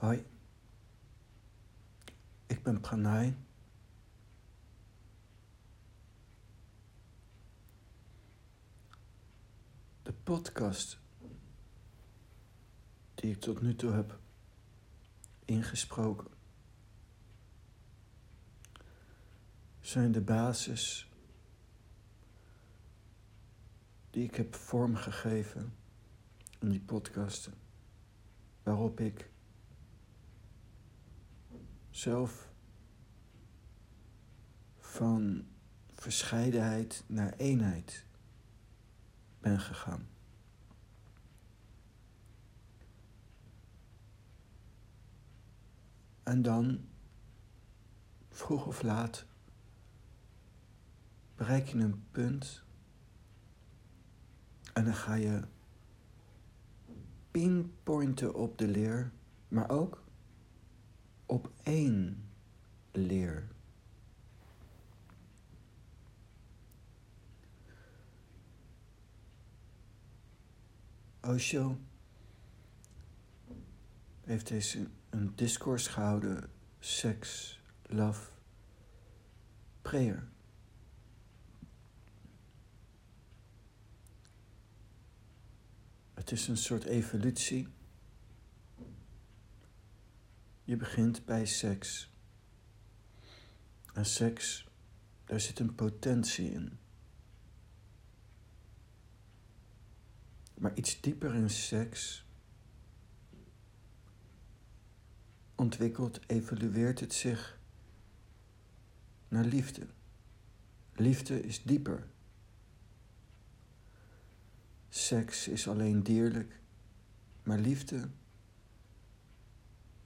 Hoi, ik ben Pranay. De podcast die ik tot nu toe heb ingesproken zijn de basis die ik heb vormgegeven in die podcasten, waarop ik zelf van verscheidenheid naar eenheid ben gegaan. En dan, vroeg of laat, bereik je een punt en dan ga je pinpointen op de leer, maar ook op één leer. Osho heeft deze een discours gehouden, seks, love, prayer. Het is een soort evolutie. Je begint bij seks. En seks, daar zit een potentie in. Maar iets dieper in seks ontwikkelt, evolueert het zich naar liefde. Liefde is dieper. Seks is alleen dierlijk, maar liefde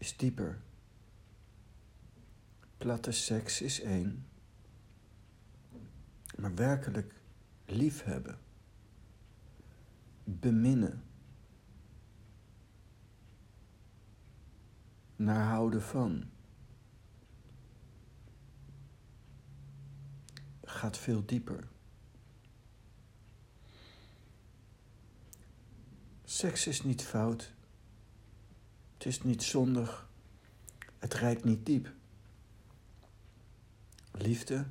is dieper. Platte seks is één, maar werkelijk liefhebben, beminnen, naar houden van, gaat veel dieper. Seks is niet fout. Het is niet zondig. Het rijdt niet diep. Liefde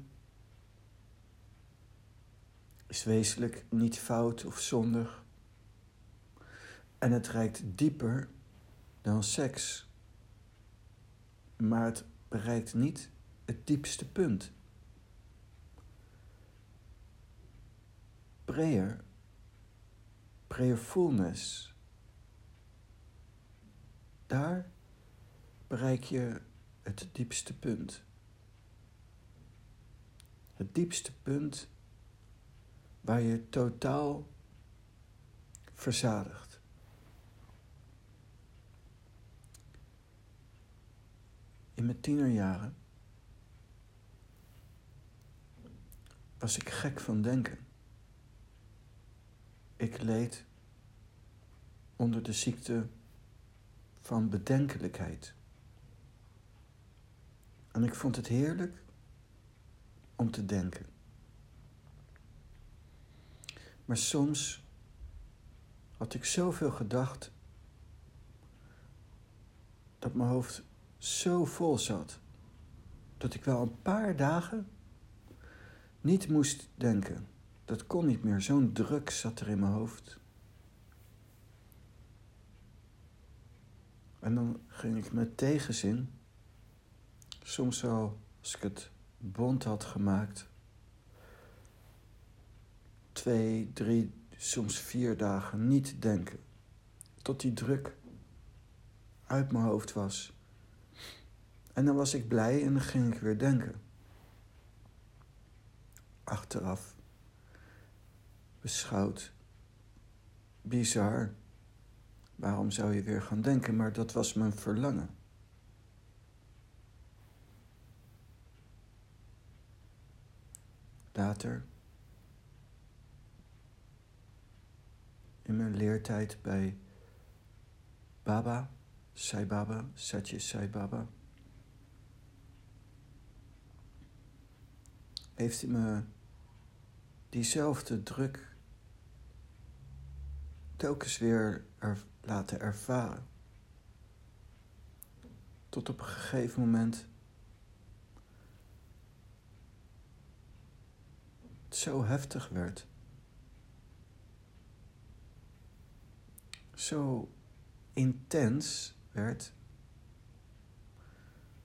is wezenlijk niet fout of zondig. En het rijdt dieper dan seks. Maar het bereikt niet het diepste punt. Prayer prayerfulness. Daar bereik je het diepste punt. Het diepste punt waar je totaal verzadigt. In mijn tienerjaren was ik gek van denken. Ik leed onder de ziekte van bedenkelijkheid. En ik vond het heerlijk om te denken. Maar soms had ik zoveel gedacht dat mijn hoofd zo vol zat dat ik wel een paar dagen niet moest denken. Dat kon niet meer, zo'n druk zat er in mijn hoofd. En dan ging ik met tegenzin, soms zo als ik het bond had gemaakt, twee, drie, soms vier dagen niet denken. Tot die druk uit mijn hoofd was. En dan was ik blij en dan ging ik weer denken. Achteraf beschouwd. Bizar. Waarom zou je weer gaan denken? Maar dat was mijn verlangen. Later, in mijn leertijd bij Baba, Sai Baba, Satya Sai Baba, heeft hij me diezelfde druk telkens weer er laten ervaren. Tot op een gegeven moment zo heftig werd. Zo intens werd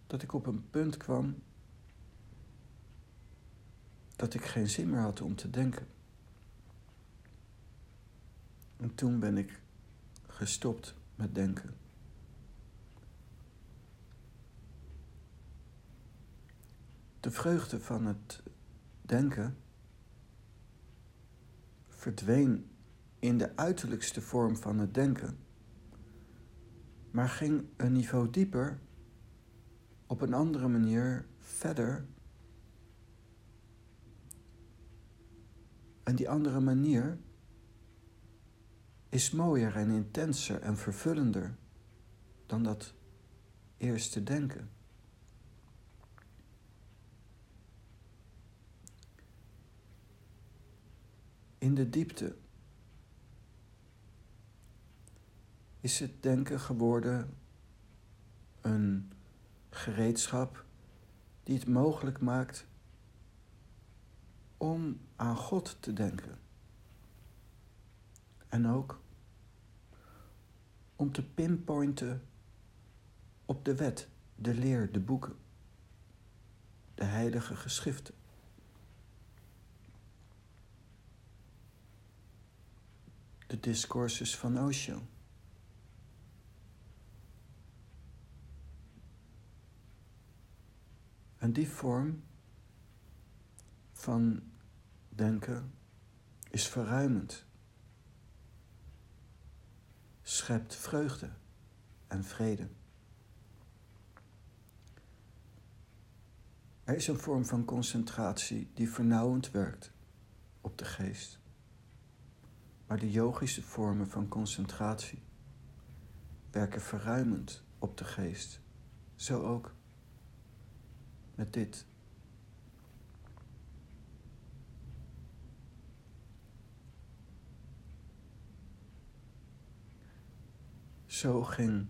dat ik op een punt kwam dat ik geen zin meer had om te denken. En toen ben ik gestopt met denken. De vreugde van het denken verdween in de uiterlijkste vorm van het denken, maar ging een niveau dieper, op een andere manier verder. En die andere manier is mooier en intenser en vervullender dan dat eerste denken. In de diepte is het denken geworden een gereedschap die het mogelijk maakt om aan God te denken. En ook om te pinpointen op de wet, de leer, de boeken, de heilige geschriften. De discourses van Osho. En die vorm van denken is verruimend, schept vreugde en vrede. Er is een vorm van concentratie die vernauwend werkt op de geest. Maar de yogische vormen van concentratie werken verruimend op de geest. Zo ook met dit. Zo ging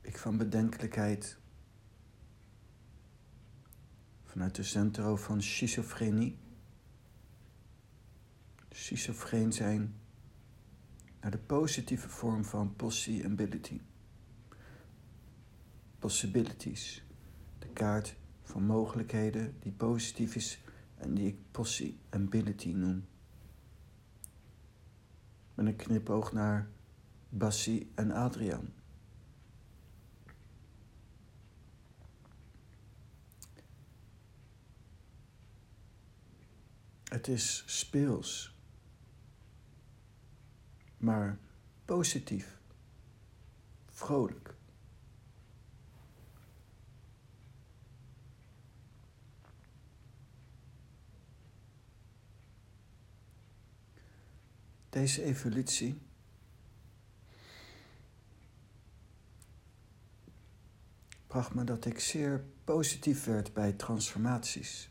ik van bedenkelijkheid vanuit de centro van schizofrenie, schizofreen zijn, naar de positieve vorm van possibility. Possibilities kaart van mogelijkheden die positief is en die ik possibility noem. Met een knipoog naar Bassi en Adriaan. Het is speels, maar positief, vrolijk. Deze evolutie bracht me dat ik zeer positief werd bij transformaties.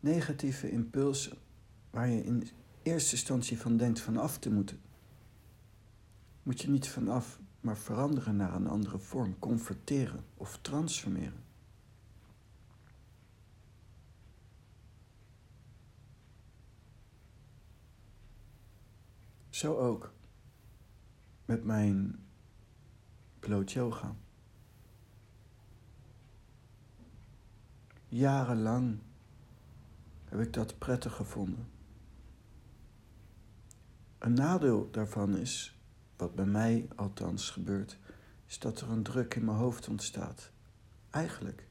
Negatieve impulsen waar je in eerste instantie van denkt van af te moeten, moet je niet vanaf, maar veranderen naar een andere vorm, converteren of transformeren. Zo ook met mijn bloot yoga. Jarenlang heb ik dat prettig gevonden. Een nadeel daarvan is, wat bij mij althans gebeurt, is dat er een druk in mijn hoofd ontstaat. Eigenlijk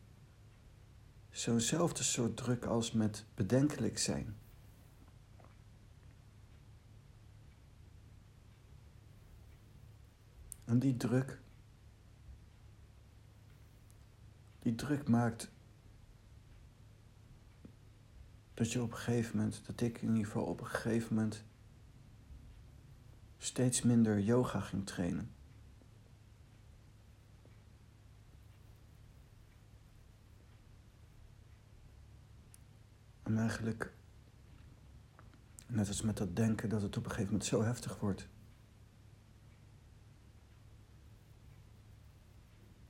zo'nzelfde soort druk als met bedenkelijk zijn. En die druk, die druk maakt dat je op een gegeven moment, dat ik in ieder geval op een gegeven moment steeds minder yoga ging trainen. En eigenlijk, net als met dat denken, dat het op een gegeven moment zo heftig wordt.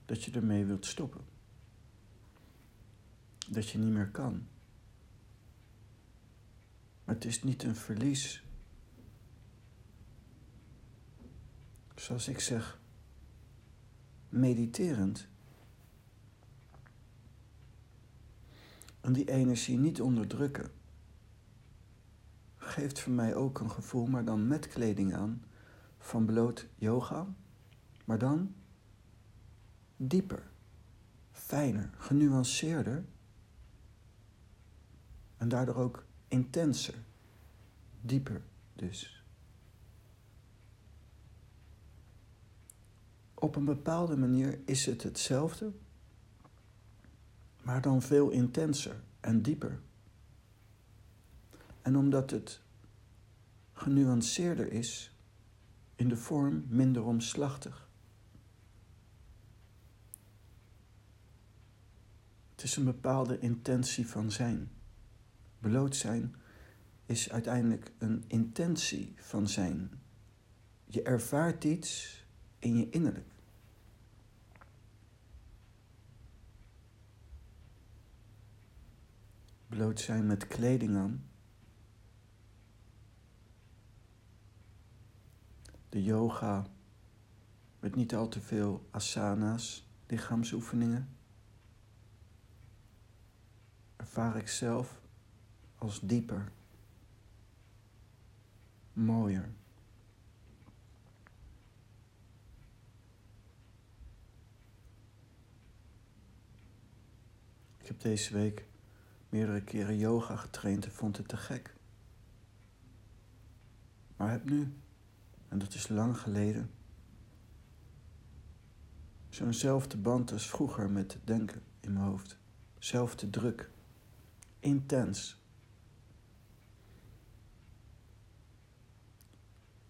dat je ermee wilt stoppen. Dat je niet meer kan. Maar het is niet een verlies. Zoals ik zeg, mediterend. En die energie niet onderdrukken. Geeft voor mij ook een gevoel, maar dan met kleding aan, van bloot yoga, maar dan dieper, fijner, genuanceerder en daardoor ook intenser, dieper dus. Op een bepaalde manier is het hetzelfde, maar dan veel intenser en dieper. En omdat het genuanceerder is, in de vorm minder omslachtig. Het is een bepaalde intentie van zijn. Bloot zijn is uiteindelijk een intentie van zijn. Je ervaart iets in je innerlijk. Bloot zijn met kleding aan. De yoga met niet al te veel asana's, lichaamsoefeningen. Ervaar ik zelf als dieper, mooier. Ik heb deze week meerdere keren yoga getraind en vond het te gek. Maar heb nu, en dat is lang geleden, zo'nzelfde band als vroeger met denken in mijn hoofd. Zelfde druk. Intens.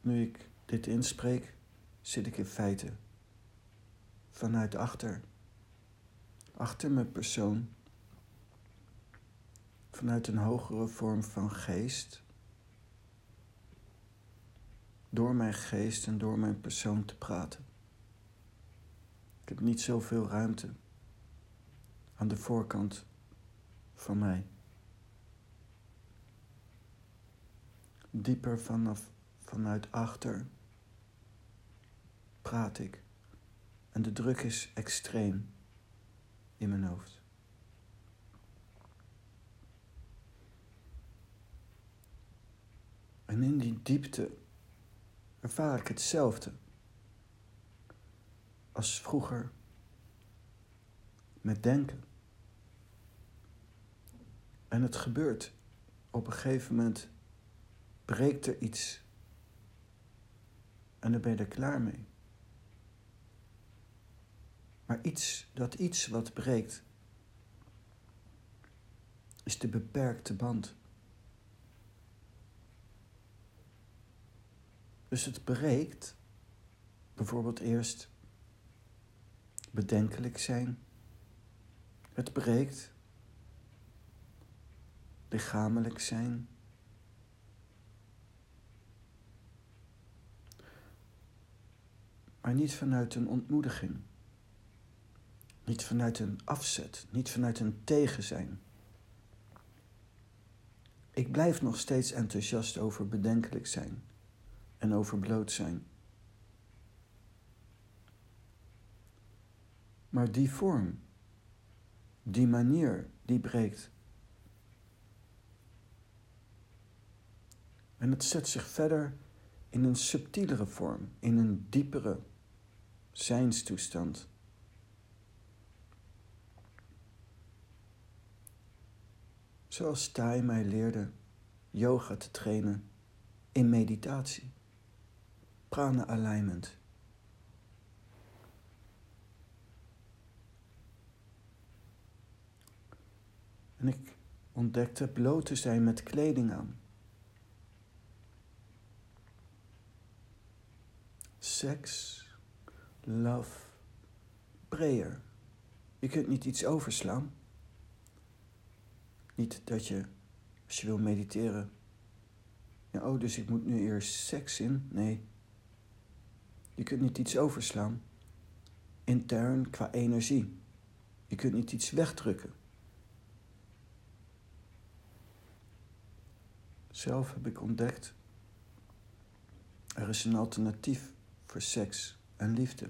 Nu ik dit inspreek, zit ik in feite vanuit achter, achter mijn persoon, vanuit een hogere vorm van geest, door mijn geest en door mijn persoon te praten. Ik heb niet zoveel ruimte aan de voorkant van mij. Dieper vanaf vanuit achter praat ik. En de druk is extreem in mijn hoofd. En in die diepte ervaar ik hetzelfde als vroeger met denken. En het gebeurt. Op een gegeven moment breekt er iets en dan ben je er klaar mee. Maar iets, dat iets wat breekt, is de beperkte band. Dus het breekt bijvoorbeeld eerst bedenkelijk zijn. Het breekt lichamelijk zijn. Maar niet vanuit een ontmoediging. Niet vanuit een afzet, niet vanuit een tegenzijn. Ik blijf nog steeds enthousiast over bedenkelijk zijn en over bloot zijn. Maar die vorm, die manier, die breekt. En het zet zich verder in een subtielere vorm, in een diepere zijnstoestand. Zoals Tai mij leerde yoga te trainen in meditatie, prana alignment. En ik ontdekte bloot te zijn met kleding aan. Seks love, prayer. Je kunt niet iets overslaan. Niet dat je, als je wil mediteren, ja, oh, dus ik moet nu eerst seks in. Nee. Je kunt niet iets overslaan. intern qua energie. Je kunt niet iets wegdrukken. Zelf heb ik ontdekt, er is een alternatief voor seks en liefde.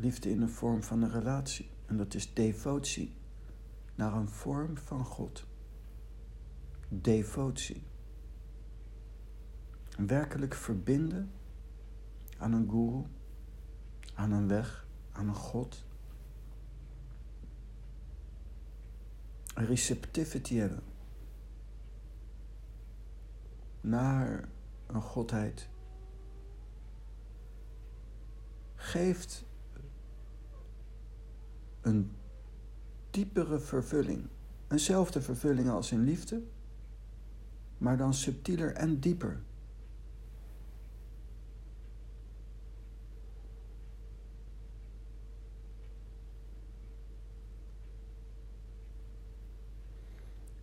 Liefde in de vorm van een relatie. En dat is devotie naar een vorm van God. Devotie. Werkelijk verbinden aan een guru, aan een weg, aan een God. Receptivity hebben naar een godheid geeft een diepere vervulling. Eenzelfde vervulling als in liefde, maar dan subtieler en dieper.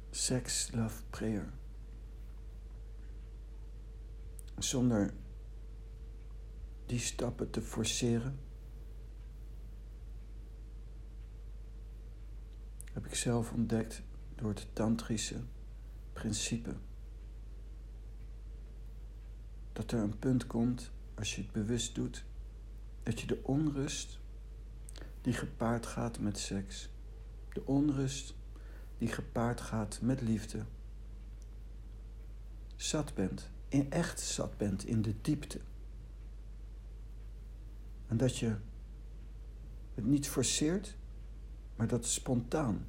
Sex, love, prayer. Zonder die stappen te forceren, heb ik zelf ontdekt door het tantrische principe. Dat er een punt komt, als je het bewust doet, dat je de onrust die gepaard gaat met seks, de onrust die gepaard gaat met liefde, zat bent, in echt zat bent in de diepte. En dat je het niet forceert, maar dat spontaan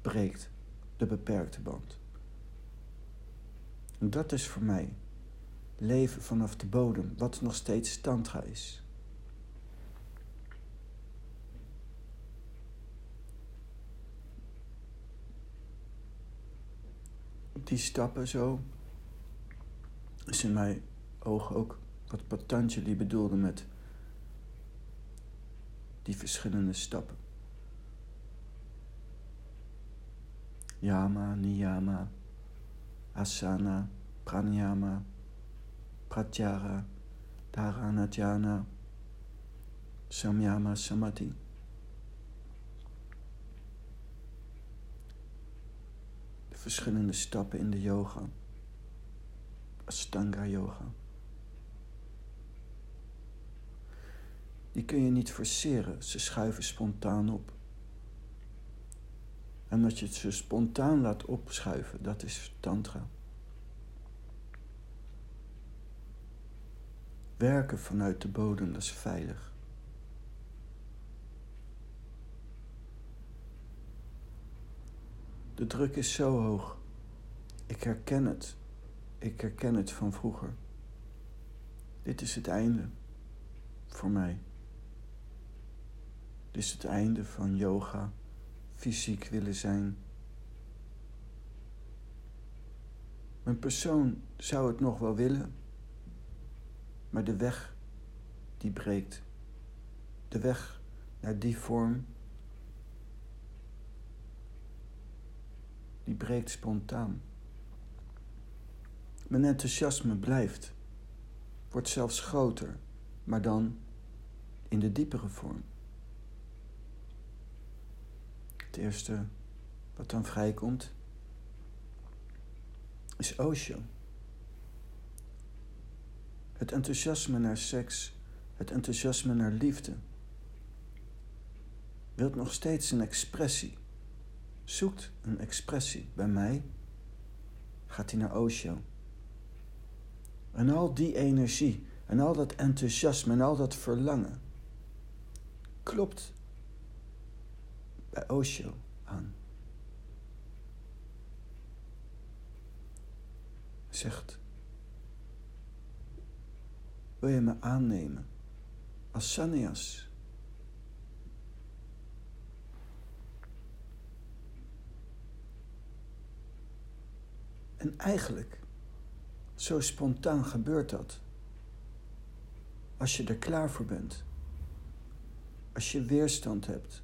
breekt, de beperkte band. En dat is voor mij leven vanaf de bodem, wat nog steeds tantra is. Die stappen zo is in mijn ogen ook wat Patanjali bedoelde met die verschillende stappen. Yama, Niyama, Asana, Pranayama, Pratyahara, Dharana, Dhyana, Samyama, Samadhi. De verschillende stappen in de yoga. Astanga yoga. Die kun je niet forceren, ze schuiven spontaan op. En dat je het ze spontaan laat opschuiven, dat is tantra. Werken vanuit de bodem, dat is veilig. De druk is zo hoog. Ik herken het. Ik herken het van vroeger. Dit is het einde voor mij. Dit is het einde van yoga fysiek willen zijn. Mijn persoon zou het nog wel willen, maar de weg die breekt. De weg naar die vorm, die breekt spontaan. Mijn enthousiasme blijft, wordt zelfs groter, maar dan in de diepere vorm. Het eerste wat dan vrijkomt is Osho. Het enthousiasme naar seks, het enthousiasme naar liefde, wilt nog steeds een expressie. Zoekt een expressie. Bij mij gaat hij naar Osho. En al die energie en al dat enthousiasme en al dat verlangen klopt bij Osho aan. Zegt, wil je me aannemen als sannyas? En eigenlijk, zo spontaan gebeurt dat. Als je er klaar voor bent. Als je weerstand hebt.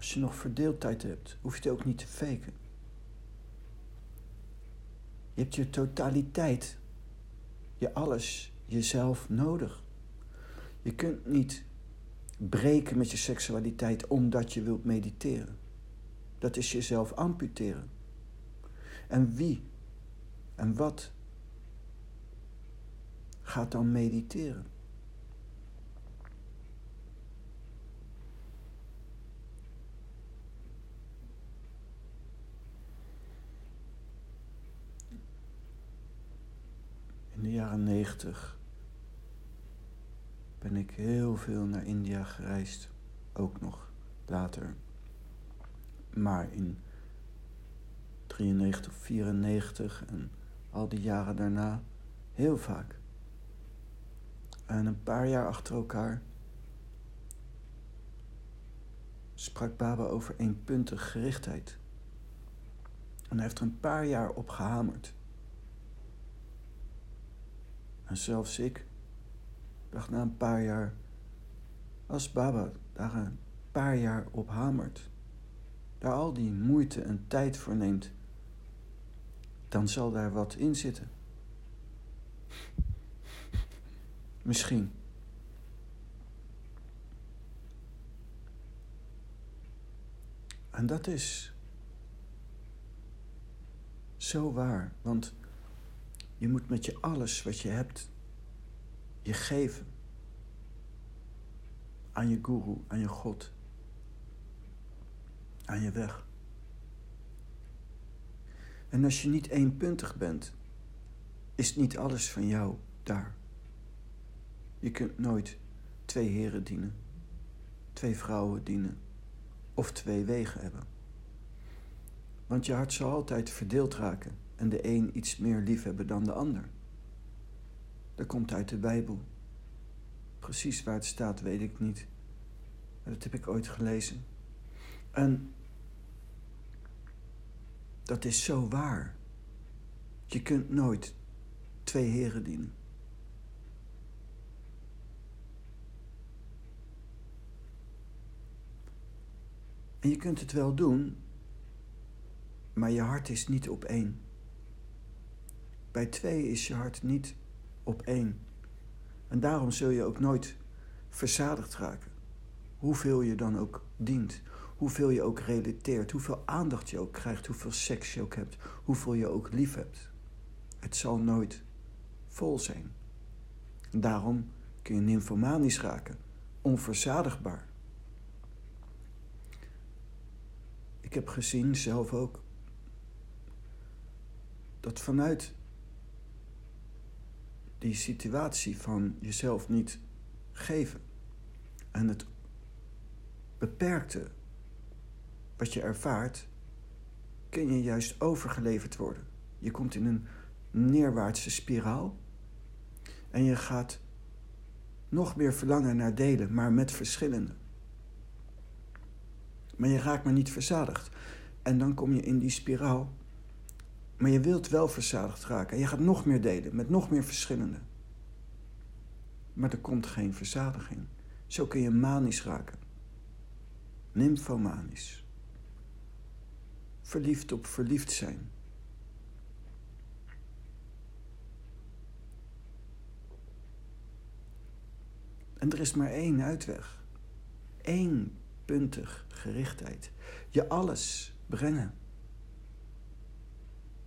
Als je nog verdeeldheid hebt, hoef je het ook niet te faken. Je hebt je totaliteit, je alles, jezelf nodig. Je kunt niet breken met je seksualiteit omdat je wilt mediteren. Dat is jezelf amputeren. En wie en wat gaat dan mediteren? In de jaren negentig ben ik heel veel naar India gereisd. Ook nog later. Maar in 93 of 94 en al die jaren daarna heel vaak. En een paar jaar achter elkaar sprak Baba over eenpuntige gerichtheid. En hij heeft er een paar jaar op gehamerd. En zelfs ik dacht na een paar jaar, als Baba daar een paar jaar op hamert, daar al die moeite en tijd voor neemt, dan zal daar wat in zitten. Misschien. En dat is zo waar, want je moet met je alles wat je hebt, je geven aan je guru, aan je God, aan je weg. En als je niet eenpuntig bent, is niet alles van jou daar. Je kunt nooit twee heren dienen, twee vrouwen dienen of twee wegen hebben. Want je hart zal altijd verdeeld raken en de een iets meer lief hebben dan de ander. Dat komt uit de Bijbel. Precies waar het staat, weet ik niet. Maar dat heb ik ooit gelezen. En dat is zo waar. Je kunt nooit twee heren dienen. En je kunt het wel doen, maar je hart is niet op één. Bij twee is je hart niet op één. En daarom zul je ook nooit verzadigd raken. Hoeveel je dan ook dient, hoeveel je ook relateert, hoeveel aandacht je ook krijgt, hoeveel seks je ook hebt, hoeveel je ook lief hebt. Het zal nooit vol zijn. Daarom kun je nymphomanisch raken, onverzadigbaar. Ik heb gezien, zelf ook, dat vanuit die situatie van jezelf niet geven en het beperkte wat je ervaart, kun je juist overgeleverd worden. Je komt in een neerwaartse spiraal en je gaat nog meer verlangen naar delen, maar met verschillende. Maar je raakt maar niet verzadigd. En dan kom je in die spiraal. Maar je wilt wel verzadigd raken. En je gaat nog meer delen met nog meer verschillende. Maar er komt geen verzadiging. Zo kun je manisch raken. Nymphomanisch. Verliefd op verliefd zijn. En er is maar één uitweg. Eén puntig gerichtheid. Je alles brengen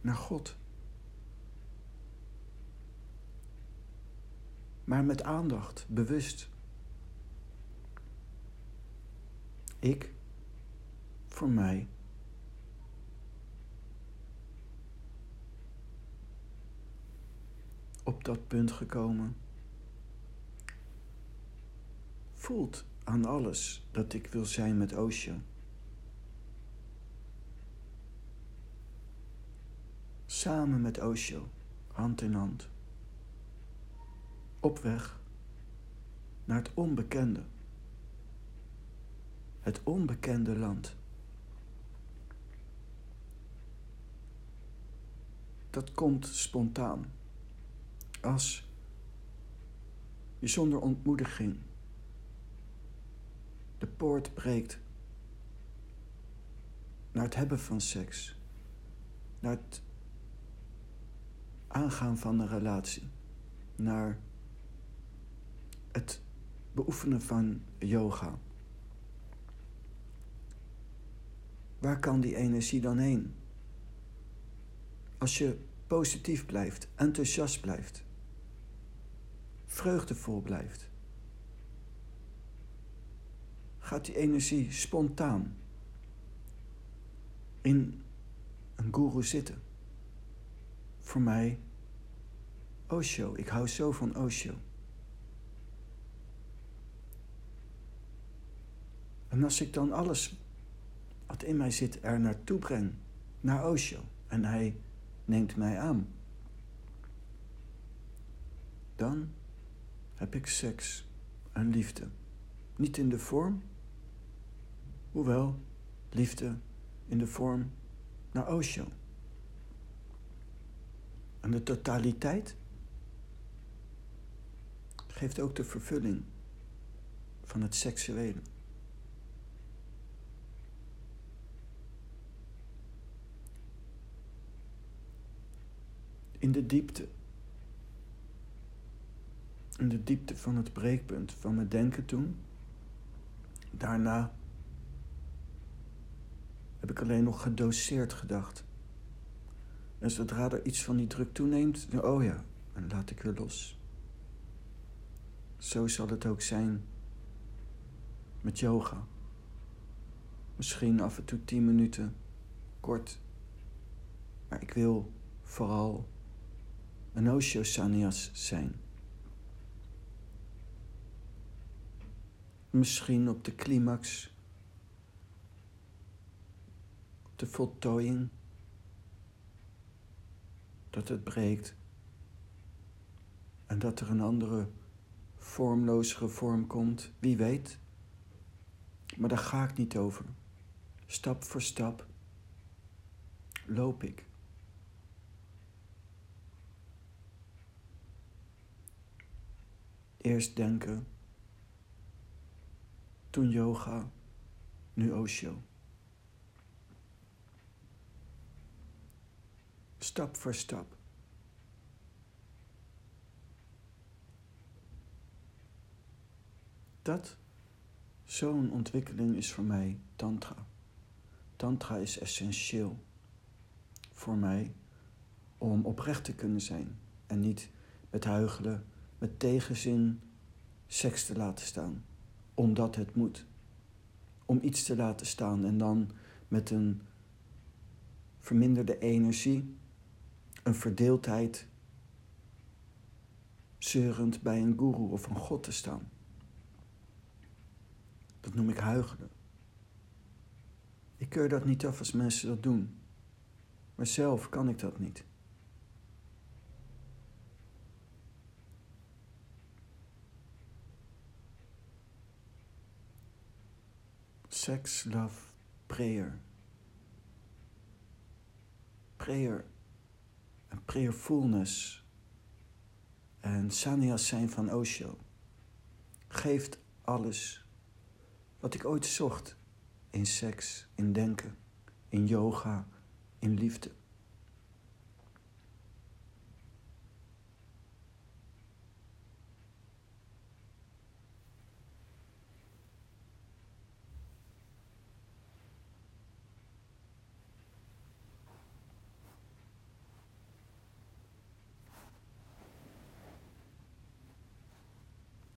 naar God. Maar met aandacht, bewust. Ik, voor mij. Op dat punt gekomen. Voelt aan alles dat ik wil zijn met Osho. Samen met Osho, hand in hand. Op weg naar het onbekende. Het onbekende land. Dat komt spontaan. Als je zonder ontmoediging de poort breekt naar het hebben van seks, naar het aangaan van een relatie, naar het beoefenen van yoga. Waar kan die energie dan heen? Als je positief blijft, enthousiast blijft, vreugdevol blijft, gaat die energie spontaan in een guru zitten. Voor mij Osho. Ik hou zo van Osho. En als ik dan alles wat in mij zit er naartoe breng, naar Osho, en hij neemt mij aan, dan heb ik seks en liefde. Niet in de vorm, hoewel liefde in de vorm naar Osho. En de totaliteit geeft ook de vervulling van het seksuele. In de diepte. In de diepte van het breekpunt van mijn denken toen. Daarna heb ik alleen nog gedoseerd gedacht. En zodra er iets van die druk toeneemt, oh ja, dan laat ik weer los. Zo zal het ook zijn met yoga. Misschien af en toe tien minuten, kort. Maar ik wil vooral een Osho Sanyas zijn. Misschien op de climax, de voltooiing, dat het breekt en dat er een andere vormlozere vorm komt, wie weet. Maar daar ga ik niet over. Stap voor stap loop ik. Eerst denken, toen yoga, nu Osho. Stap voor stap. Dat, zo'n ontwikkeling is voor mij Tantra. Tantra is essentieel voor mij om oprecht te kunnen zijn en niet met huigelen, met tegenzin seks te laten staan, omdat het moet. Om iets te laten staan en dan met een verminderde energie, een verdeeldheid, zeurend bij een guru of een god te staan. Dat noem ik huigelen. Ik keur dat niet af als mensen dat doen. Maar zelf kan ik dat niet. Sex, love, prayer. Prayer en prayerfulness en sannyas zijn van Osho geeft alles wat ik ooit zocht in seks, in denken, in yoga, in liefde.